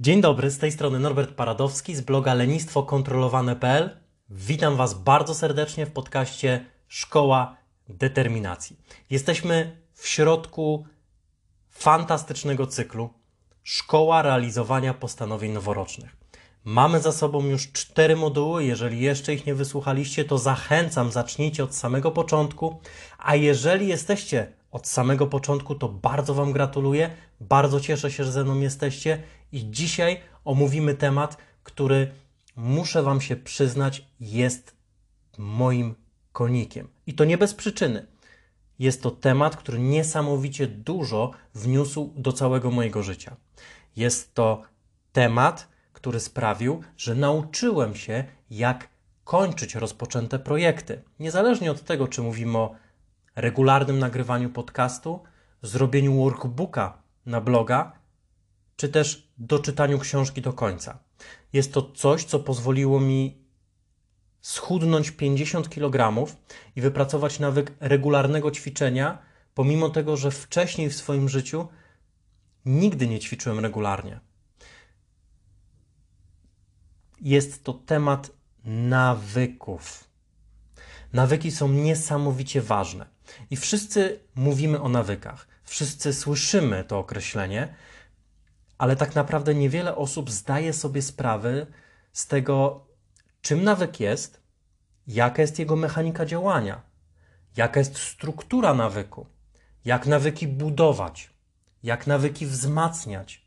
Dzień dobry, z tej strony Norbert Paradowski z bloga lenistwokontrolowane.pl. Witam Was bardzo serdecznie w podcaście Szkoła Determinacji. Jesteśmy w środku fantastycznego cyklu Szkoła Realizowania Postanowień Noworocznych. Mamy za sobą już cztery moduły. Jeżeli jeszcze ich nie wysłuchaliście, to zachęcam, zacznijcie od samego początku. A jeżeli jesteście od samego początku, to bardzo Wam gratuluję. Bardzo cieszę się, że ze mną jesteście. I dzisiaj omówimy temat, który muszę Wam się przyznać, jest moim konikiem. I to nie bez przyczyny. Jest to temat, który niesamowicie dużo wniósł do całego mojego życia. Jest to temat, który sprawił, że nauczyłem się, jak kończyć rozpoczęte projekty. Niezależnie od tego, czy mówimy o regularnym nagrywaniu podcastu, zrobieniu workbooka na bloga, czy też doczytaniu książki do końca. Jest to coś, co pozwoliło mi schudnąć 50 kg i wypracować nawyk regularnego ćwiczenia, pomimo tego, że wcześniej w swoim życiu nigdy nie ćwiczyłem regularnie. Jest to temat nawyków. Nawyki są niesamowicie ważne i wszyscy mówimy o nawykach. Wszyscy słyszymy to określenie, ale tak naprawdę niewiele osób zdaje sobie sprawę z tego, czym nawyk jest, jaka jest jego mechanika działania, jaka jest struktura nawyku, jak nawyki budować, jak nawyki wzmacniać,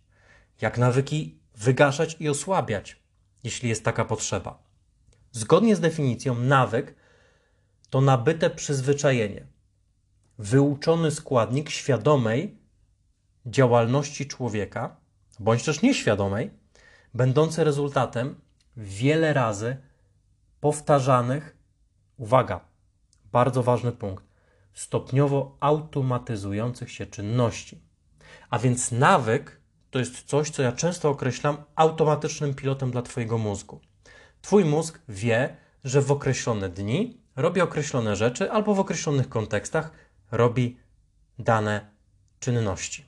jak nawyki wygaszać i osłabiać, jeśli jest taka potrzeba. Zgodnie z definicją, nawyk to nabyte przyzwyczajenie, wyuczony składnik świadomej działalności człowieka, bądź też nieświadomej, będący rezultatem wiele razy powtarzanych, uwaga, bardzo ważny punkt, stopniowo automatyzujących się czynności. A więc nawyk to jest coś, co ja często określam automatycznym pilotem dla Twojego mózgu. Twój mózg wie, że w określone dni robi określone rzeczy albo w określonych kontekstach robi dane czynności.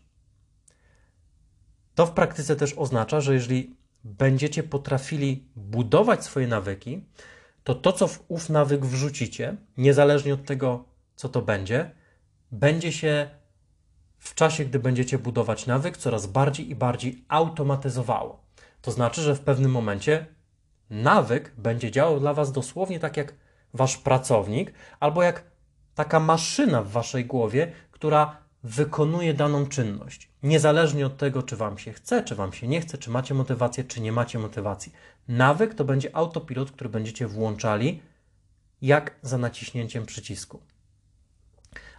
To w praktyce też oznacza, że jeżeli będziecie potrafili budować swoje nawyki, to to, co w ów nawyk wrzucicie, niezależnie od tego, co to będzie, będzie się w czasie, gdy będziecie budować nawyk, coraz bardziej i bardziej automatyzowało. To znaczy, że w pewnym momencie nawyk będzie działał dla Was dosłownie tak jak Wasz pracownik, albo jak taka maszyna w Waszej głowie, która wykonuje daną czynność. Niezależnie od tego, czy Wam się chce, czy Wam się nie chce, czy macie motywację, czy nie macie motywacji. Nawyk to będzie autopilot, który będziecie włączali jak za naciśnięciem przycisku.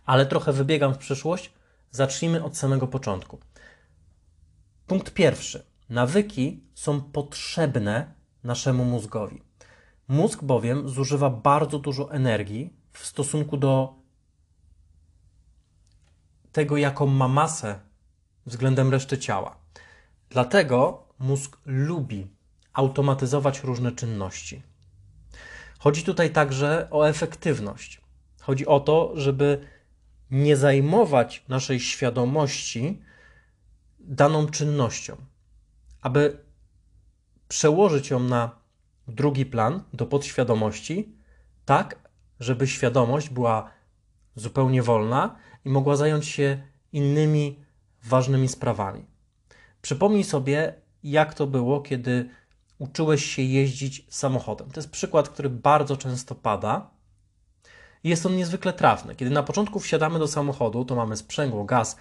Ale trochę wybiegam w przyszłość. Zacznijmy od samego początku. Punkt pierwszy. Nawyki są potrzebne naszemu mózgowi. Mózg bowiem zużywa bardzo dużo energii w stosunku do tego, jaką ma masę względem reszty ciała. Dlatego mózg lubi automatyzować różne czynności. Chodzi tutaj także o efektywność. Chodzi o to, żeby nie zajmować naszej świadomości daną czynnością, aby przełożyć ją na drugi plan, do podświadomości, tak, żeby świadomość była zupełnie wolna i mogła zająć się innymi ważnymi sprawami. Przypomnij sobie, jak to było, kiedy uczyłeś się jeździć samochodem. To jest przykład, który bardzo często pada. Jest on niezwykle trafny. Kiedy na początku wsiadamy do samochodu, to mamy sprzęgło, gaz,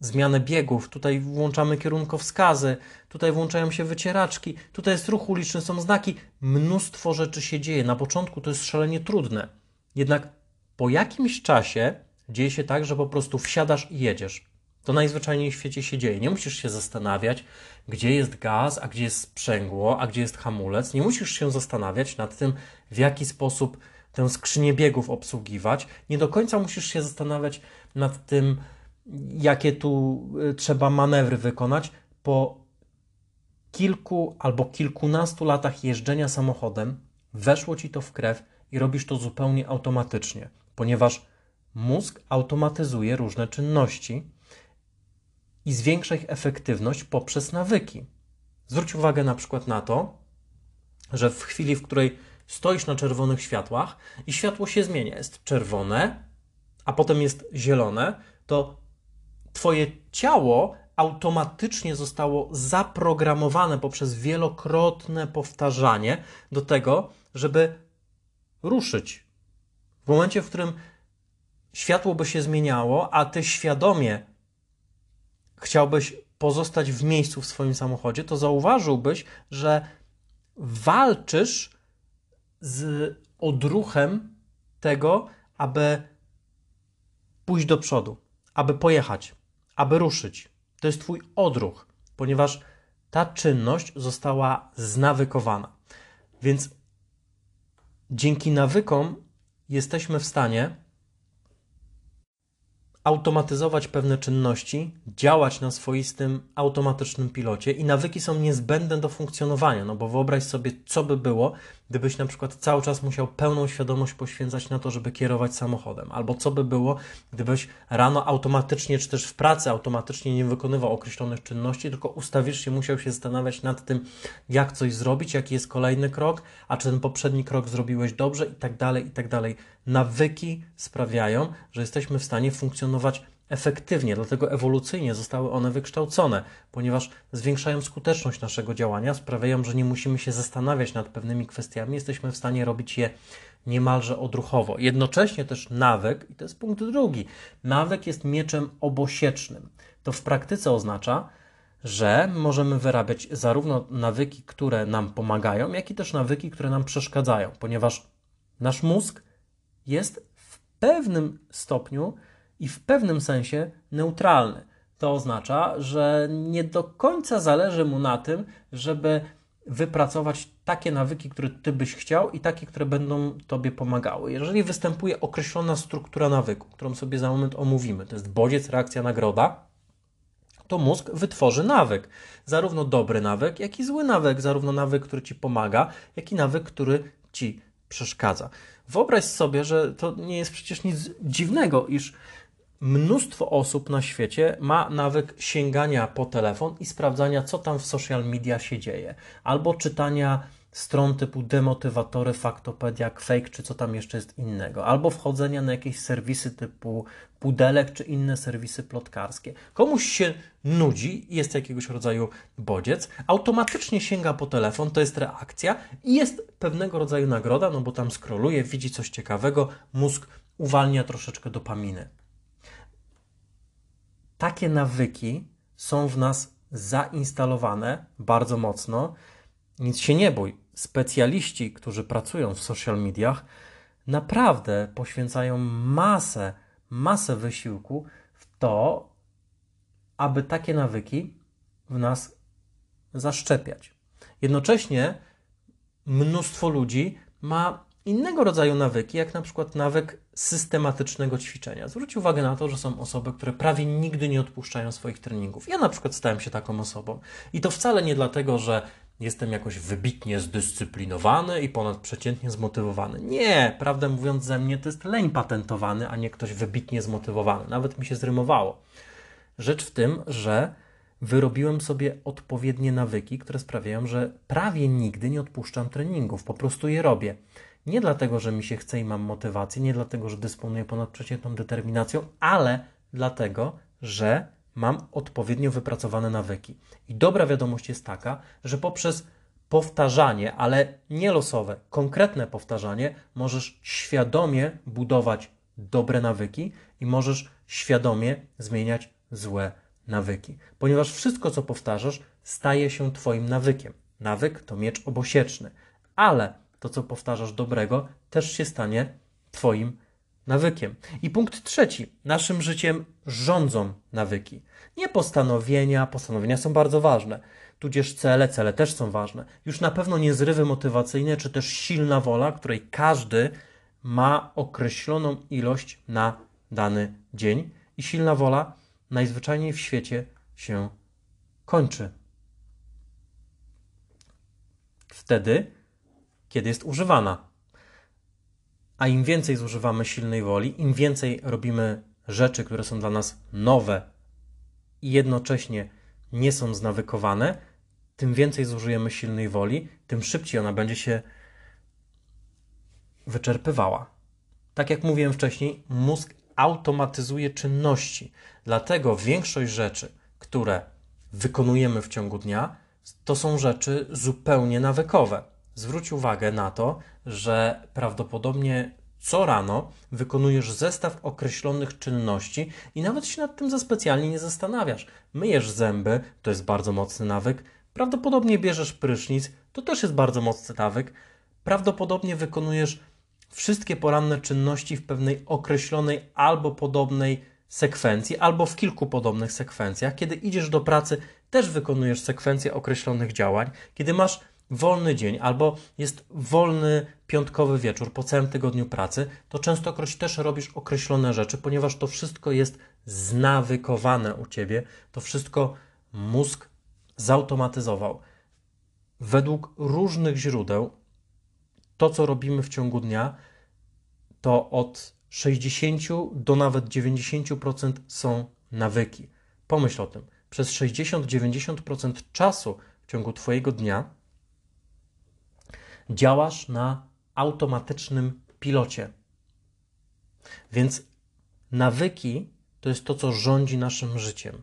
zmianę biegów, tutaj włączamy kierunkowskazy, tutaj włączają się wycieraczki, tutaj jest ruch uliczny, są znaki, mnóstwo rzeczy się dzieje. Na początku to jest szalenie trudne. Jednak po jakimś czasie dzieje się tak, że po prostu wsiadasz i jedziesz. To najzwyczajniej w świecie się dzieje. Nie musisz się zastanawiać, gdzie jest gaz, a gdzie jest sprzęgło, a gdzie jest hamulec. Nie musisz się zastanawiać nad tym, w jaki sposób tę skrzynię biegów obsługiwać. Nie do końca musisz się zastanawiać nad tym, jakie tu y, trzeba manewry wykonać. Po kilku albo kilkunastu latach jeżdżenia samochodem weszło ci to w krew i robisz to zupełnie automatycznie, ponieważ mózg automatyzuje różne czynności i zwiększa ich efektywność poprzez nawyki. Zwróć uwagę na przykład na to, że w chwili, w której stoisz na czerwonych światłach i światło się zmienia, jest czerwone, a potem jest zielone, to Twoje ciało automatycznie zostało zaprogramowane poprzez wielokrotne powtarzanie do tego, żeby ruszyć. W momencie, w którym światło by się zmieniało, a ty świadomie chciałbyś pozostać w miejscu w swoim samochodzie, to zauważyłbyś, że walczysz z odruchem tego, aby pójść do przodu, aby pojechać, aby ruszyć. To jest Twój odruch, ponieważ ta czynność została znawykowana. Więc dzięki nawykom jesteśmy w stanie automatyzować pewne czynności, działać na swoistym automatycznym pilocie i nawyki są niezbędne do funkcjonowania, no bo wyobraź sobie, co by było, gdybyś na przykład cały czas musiał pełną świadomość poświęcać na to, żeby kierować samochodem, albo co by było, gdybyś rano automatycznie, czy też w pracy automatycznie nie wykonywał określonych czynności, tylko ustawisz się, musiał się zastanawiać nad tym, jak coś zrobić, jaki jest kolejny krok, a czy ten poprzedni krok zrobiłeś dobrze i tak dalej, i tak dalej. Nawyki sprawiają, że jesteśmy w stanie funkcjonować efektywnie, dlatego ewolucyjnie zostały one wykształcone, ponieważ zwiększają skuteczność naszego działania, sprawiają, że nie musimy się zastanawiać nad pewnymi kwestiami, jesteśmy w stanie robić je niemalże odruchowo. Jednocześnie też nawyk, i to jest punkt drugi, nawyk jest mieczem obosiecznym. To w praktyce oznacza, że możemy wyrabiać zarówno nawyki, które nam pomagają, jak i też nawyki, które nam przeszkadzają, ponieważ nasz mózg jest w pewnym stopniu i w pewnym sensie neutralny. To oznacza, że nie do końca zależy mu na tym, żeby wypracować takie nawyki, które ty byś chciał i takie, które będą tobie pomagały. Jeżeli występuje określona struktura nawyku, którą sobie za moment omówimy, to jest bodziec, reakcja, nagroda, to mózg wytworzy nawyk. Zarówno dobry nawyk, jak i zły nawyk, zarówno nawyk, który ci pomaga, jak i nawyk, który ci przeszkadza. Wyobraź sobie, że to nie jest przecież nic dziwnego, iż mnóstwo osób na świecie ma nawyk sięgania po telefon i sprawdzania, co tam w social media się dzieje, albo czytania stron typu demotywatory, faktopedia, fake, czy co tam jeszcze jest innego, albo wchodzenia na jakieś serwisy typu pudelek, czy inne serwisy plotkarskie. Komuś się nudzi, jest jakiegoś rodzaju bodziec, automatycznie sięga po telefon, to jest reakcja i jest pewnego rodzaju nagroda, no bo tam skroluje, widzi coś ciekawego, mózg uwalnia troszeczkę dopaminy takie nawyki są w nas zainstalowane bardzo mocno. Nic się nie bój. Specjaliści, którzy pracują w social mediach, naprawdę poświęcają masę, masę wysiłku w to, aby takie nawyki w nas zaszczepiać. Jednocześnie mnóstwo ludzi ma innego rodzaju nawyki, jak na przykład nawyk systematycznego ćwiczenia. Zwróć uwagę na to, że są osoby, które prawie nigdy nie odpuszczają swoich treningów. Ja na przykład stałem się taką osobą. I to wcale nie dlatego, że jestem jakoś wybitnie zdyscyplinowany i ponadprzeciętnie zmotywowany. Nie, prawdę mówiąc, ze mnie to jest leń patentowany, a nie ktoś wybitnie zmotywowany. Nawet mi się zrymowało. Rzecz w tym, że wyrobiłem sobie odpowiednie nawyki, które sprawiają, że prawie nigdy nie odpuszczam treningów. Po prostu je robię. Nie dlatego, że mi się chce i mam motywację, nie dlatego, że dysponuję ponadprzeciętną determinacją, ale dlatego, że mam odpowiednio wypracowane nawyki. I dobra wiadomość jest taka, że poprzez powtarzanie, ale nie losowe, konkretne powtarzanie, możesz świadomie budować dobre nawyki i możesz świadomie zmieniać złe nawyki. Ponieważ wszystko, co powtarzasz, staje się Twoim nawykiem. Nawyk to miecz obosieczny, ale to, co powtarzasz dobrego, też się stanie Twoim nawykiem. I punkt trzeci. Naszym życiem rządzą nawyki. Nie postanowienia, postanowienia są bardzo ważne, tudzież cele, cele też są ważne. Już na pewno nie zrywy motywacyjne, czy też silna wola, której każdy ma określoną ilość na dany dzień. I silna wola najzwyczajniej w świecie się kończy. Wtedy, kiedy jest używana. A im więcej zużywamy silnej woli, im więcej robimy rzeczy, które są dla nas nowe i jednocześnie nie są znawykowane, tym więcej zużyjemy silnej woli, tym szybciej ona będzie się wyczerpywała. Tak jak mówiłem wcześniej, mózg automatyzuje czynności. Dlatego większość rzeczy, które wykonujemy w ciągu dnia, to są rzeczy zupełnie nawykowe. Zwróć uwagę na to, że prawdopodobnie co rano wykonujesz zestaw określonych czynności i nawet się nad tym za specjalnie nie zastanawiasz. Myjesz zęby, to jest bardzo mocny nawyk. Prawdopodobnie bierzesz prysznic, to też jest bardzo mocny nawyk. Prawdopodobnie wykonujesz wszystkie poranne czynności w pewnej określonej albo podobnej sekwencji, albo w kilku podobnych sekwencjach. Kiedy idziesz do pracy, też wykonujesz sekwencję określonych działań. Kiedy masz wolny dzień albo jest wolny piątkowy wieczór po całym tygodniu pracy, to częstokroć też robisz określone rzeczy, ponieważ to wszystko jest znawykowane u ciebie, to wszystko mózg zautomatyzował. Według różnych źródeł, to co robimy w ciągu dnia, to od 60 do nawet 90% są nawyki. Pomyśl o tym. Przez 60-90% czasu w ciągu Twojego dnia działasz na automatycznym pilocie. Więc nawyki to jest to, co rządzi naszym życiem.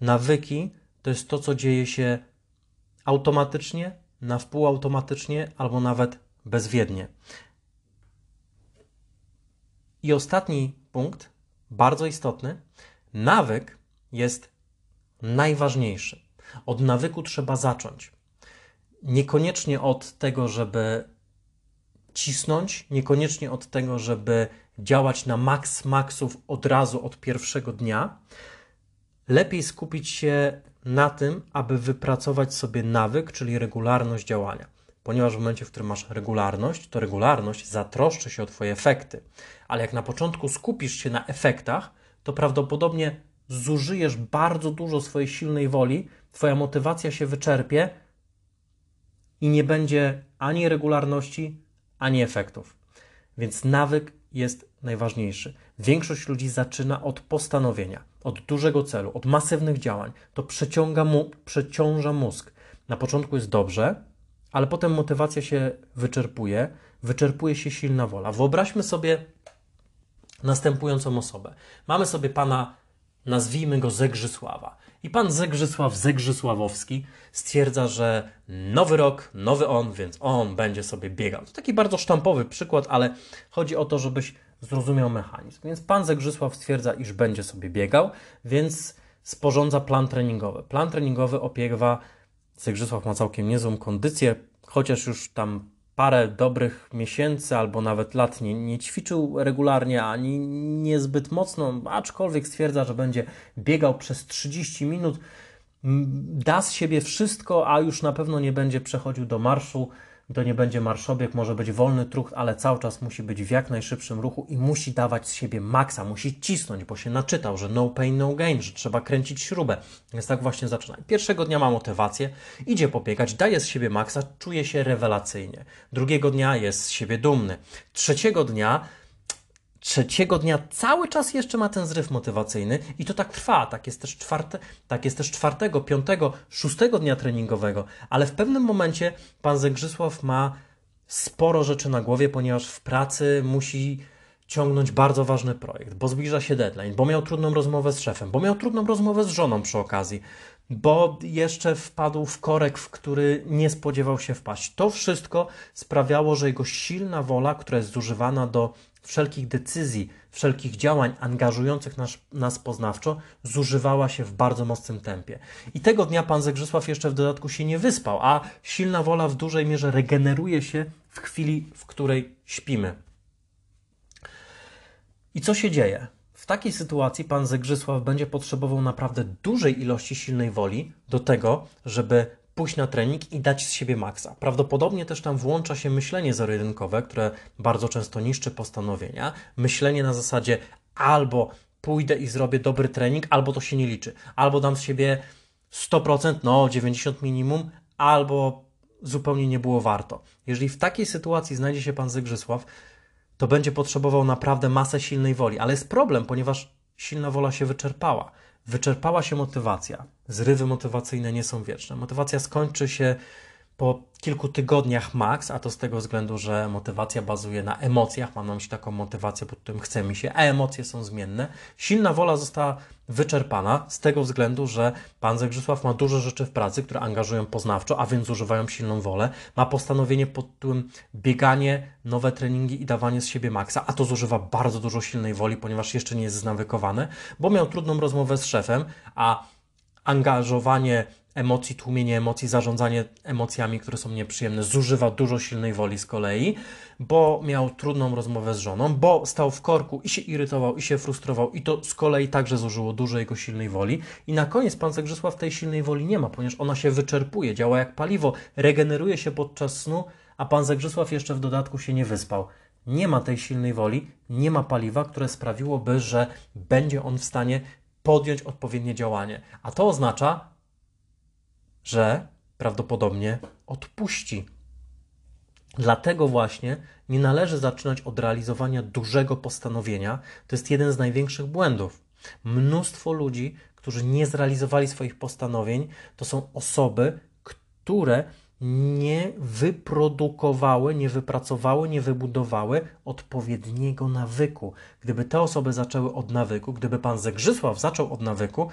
Nawyki to jest to, co dzieje się automatycznie, na wpół automatycznie albo nawet bezwiednie. I ostatni punkt, bardzo istotny, nawyk jest najważniejszy. Od nawyku trzeba zacząć. Niekoniecznie od tego, żeby cisnąć, niekoniecznie od tego, żeby działać na maks maksów od razu, od pierwszego dnia. Lepiej skupić się na tym, aby wypracować sobie nawyk, czyli regularność działania. Ponieważ w momencie, w którym masz regularność, to regularność zatroszczy się o Twoje efekty. Ale jak na początku skupisz się na efektach, to prawdopodobnie zużyjesz bardzo dużo swojej silnej woli, Twoja motywacja się wyczerpie i nie będzie ani regularności, ani efektów. Więc nawyk jest najważniejszy. Większość ludzi zaczyna od postanowienia, od dużego celu, od masywnych działań. To przeciąga mu, przeciąża mózg. Na początku jest dobrze, ale potem motywacja się wyczerpuje, wyczerpuje się silna wola. Wyobraźmy sobie następującą osobę. Mamy sobie pana, nazwijmy go Zegrzysława. I pan Zegrzysław Zegrzysławowski stwierdza, że nowy rok, nowy on, więc on będzie sobie biegał. To taki bardzo sztampowy przykład, ale chodzi o to, żebyś zrozumiał mechanizm. Więc pan Zegrzysław stwierdza, iż będzie sobie biegał, więc sporządza plan treningowy. Plan treningowy opiewa Zegrzysław ma całkiem niezłą kondycję, chociaż już tam parę dobrych miesięcy albo nawet lat nie, nie ćwiczył regularnie ani niezbyt mocno, aczkolwiek stwierdza, że będzie biegał przez 30 minut, da z siebie wszystko, a już na pewno nie będzie przechodził do marszu to nie będzie marszobieg, może być wolny trucht, ale cały czas musi być w jak najszybszym ruchu i musi dawać z siebie maksa, musi cisnąć, bo się naczytał, że no pain, no gain, że trzeba kręcić śrubę. Więc tak właśnie zaczyna. Pierwszego dnia ma motywację, idzie pobiegać, daje z siebie maksa, czuje się rewelacyjnie. Drugiego dnia jest z siebie dumny. Trzeciego dnia trzeciego dnia cały czas jeszcze ma ten zryw motywacyjny i to tak trwa. Tak jest też, czwarte, tak jest też czwartego, piątego, szóstego dnia treningowego, ale w pewnym momencie pan Zegrzysław ma sporo rzeczy na głowie, ponieważ w pracy musi ciągnąć bardzo ważny projekt, bo zbliża się deadline, bo miał trudną rozmowę z szefem, bo miał trudną rozmowę z żoną przy okazji, bo jeszcze wpadł w korek, w który nie spodziewał się wpaść. To wszystko sprawiało, że jego silna wola, która jest zużywana do wszelkich decyzji, wszelkich działań angażujących nas, nas poznawczo zużywała się w bardzo mocnym tempie. I tego dnia pan Zegrzysław jeszcze w dodatku się nie wyspał, a silna wola w dużej mierze regeneruje się w chwili, w której śpimy. I co się dzieje? W takiej sytuacji pan Zegrzysław będzie potrzebował naprawdę dużej ilości silnej woli do tego, żeby pójść na trening i dać z siebie maksa. Prawdopodobnie też tam włącza się myślenie zero-jedynkowe, które bardzo często niszczy postanowienia. Myślenie na zasadzie albo pójdę i zrobię dobry trening, albo to się nie liczy. Albo dam z siebie 100%, no 90 minimum, albo zupełnie nie było warto. Jeżeli w takiej sytuacji znajdzie się pan Zygrzysław, to będzie potrzebował naprawdę masę silnej woli. Ale jest problem, ponieważ silna wola się wyczerpała. Wyczerpała się motywacja. Zrywy motywacyjne nie są wieczne. Motywacja skończy się po kilku tygodniach max, a to z tego względu, że motywacja bazuje na emocjach, mam na myśli taką motywację, pod którym chce mi się, a emocje są zmienne. Silna wola została wyczerpana z tego względu, że pan Zagrzysław ma dużo rzeczy w pracy, które angażują poznawczo, a więc używają silną wolę. Ma postanowienie pod tym bieganie, nowe treningi i dawanie z siebie maksa, a to zużywa bardzo dużo silnej woli, ponieważ jeszcze nie jest znawykowane, bo miał trudną rozmowę z szefem, a angażowanie emocji, tłumienie emocji, zarządzanie emocjami, które są nieprzyjemne, zużywa dużo silnej woli z kolei, bo miał trudną rozmowę z żoną, bo stał w korku i się irytował, i się frustrował, i to z kolei także zużyło dużo jego silnej woli. I na koniec pan Zagrzesław tej silnej woli nie ma, ponieważ ona się wyczerpuje, działa jak paliwo, regeneruje się podczas snu, a pan Zagrzesław jeszcze w dodatku się nie wyspał. Nie ma tej silnej woli, nie ma paliwa, które sprawiłoby, że będzie on w stanie podjąć odpowiednie działanie. A to oznacza, że prawdopodobnie odpuści. Dlatego właśnie nie należy zaczynać od realizowania dużego postanowienia. To jest jeden z największych błędów. Mnóstwo ludzi, którzy nie zrealizowali swoich postanowień, to są osoby, które nie wyprodukowały, nie wypracowały, nie wybudowały odpowiedniego nawyku. Gdyby te osoby zaczęły od nawyku, gdyby pan Zegrzysław zaczął od nawyku,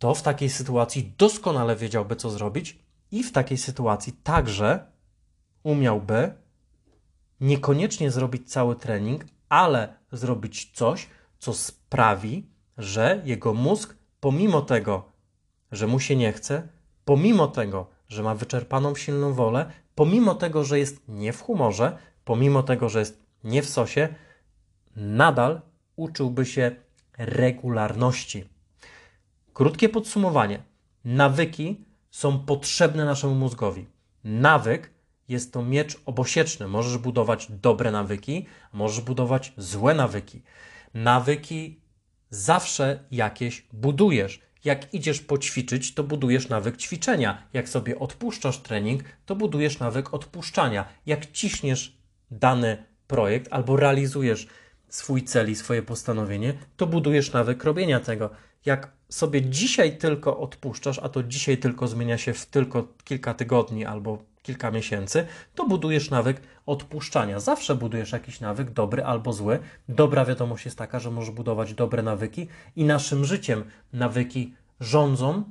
to w takiej sytuacji doskonale wiedziałby, co zrobić, i w takiej sytuacji także umiałby niekoniecznie zrobić cały trening, ale zrobić coś, co sprawi, że jego mózg, pomimo tego, że mu się nie chce, pomimo tego, że ma wyczerpaną silną wolę, pomimo tego, że jest nie w humorze, pomimo tego, że jest nie w sosie, nadal uczyłby się regularności. Krótkie podsumowanie. Nawyki są potrzebne naszemu mózgowi. Nawyk jest to miecz obosieczny. Możesz budować dobre nawyki, możesz budować złe nawyki. Nawyki zawsze jakieś budujesz. Jak idziesz poćwiczyć, to budujesz nawyk ćwiczenia. Jak sobie odpuszczasz trening, to budujesz nawyk odpuszczania. Jak ciśniesz dany projekt albo realizujesz swój cel i swoje postanowienie, to budujesz nawyk robienia tego. Jak sobie dzisiaj tylko odpuszczasz, a to dzisiaj tylko zmienia się w tylko kilka tygodni albo kilka miesięcy, to budujesz nawyk odpuszczania. Zawsze budujesz jakiś nawyk, dobry albo zły. Dobra wiadomość jest taka, że możesz budować dobre nawyki i naszym życiem nawyki rządzą,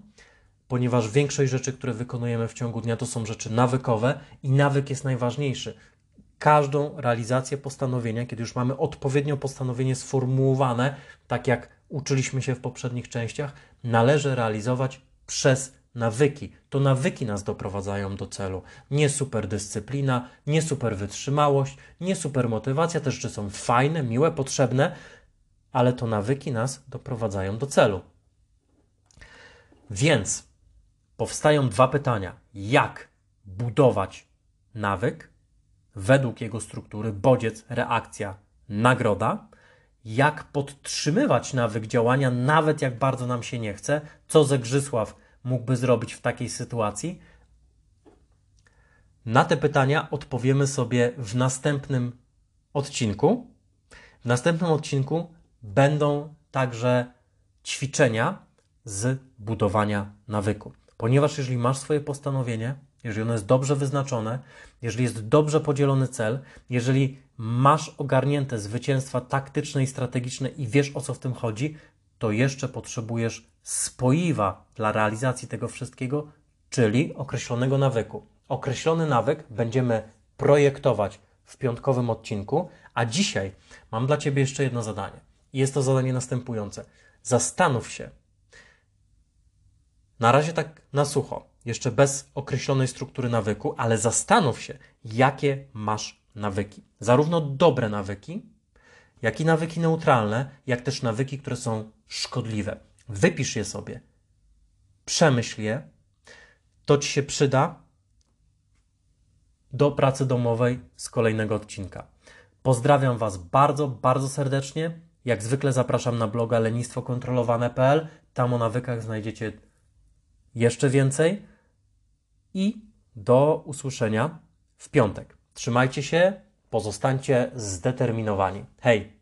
ponieważ większość rzeczy, które wykonujemy w ciągu dnia, to są rzeczy nawykowe i nawyk jest najważniejszy. Każdą realizację postanowienia, kiedy już mamy odpowiednio postanowienie sformułowane, tak jak uczyliśmy się w poprzednich częściach, należy realizować przez nawyki. To nawyki nas doprowadzają do celu. Nie super dyscyplina, nie super wytrzymałość, nie super motywacja, te rzeczy są fajne, miłe, potrzebne, ale to nawyki nas doprowadzają do celu. Więc powstają dwa pytania. Jak budować nawyk według jego struktury bodziec, reakcja, nagroda? Jak podtrzymywać nawyk działania, nawet jak bardzo nam się nie chce, co Zegrzysław mógłby zrobić w takiej sytuacji? Na te pytania odpowiemy sobie w następnym odcinku. W następnym odcinku będą także ćwiczenia z budowania nawyku. Ponieważ jeżeli masz swoje postanowienie, jeżeli ono jest dobrze wyznaczone, jeżeli jest dobrze podzielony cel, jeżeli masz ogarnięte zwycięstwa taktyczne i strategiczne i wiesz o co w tym chodzi, to jeszcze potrzebujesz spoiwa dla realizacji tego wszystkiego, czyli określonego nawyku. Określony nawyk będziemy projektować w piątkowym odcinku, a dzisiaj mam dla Ciebie jeszcze jedno zadanie. Jest to zadanie następujące. Zastanów się, na razie tak na sucho, jeszcze bez określonej struktury nawyku, ale zastanów się, jakie masz nawyki. Zarówno dobre nawyki, jak i nawyki neutralne, jak też nawyki, które są szkodliwe. Wypisz je sobie, przemyśl je, to ci się przyda do pracy domowej z kolejnego odcinka. Pozdrawiam Was bardzo, bardzo serdecznie. Jak zwykle zapraszam na bloga lenistwokontrolowane.pl. Tam o nawykach znajdziecie jeszcze więcej i do usłyszenia w piątek. Trzymajcie się, Pozostańcie zdeterminowani. Hej!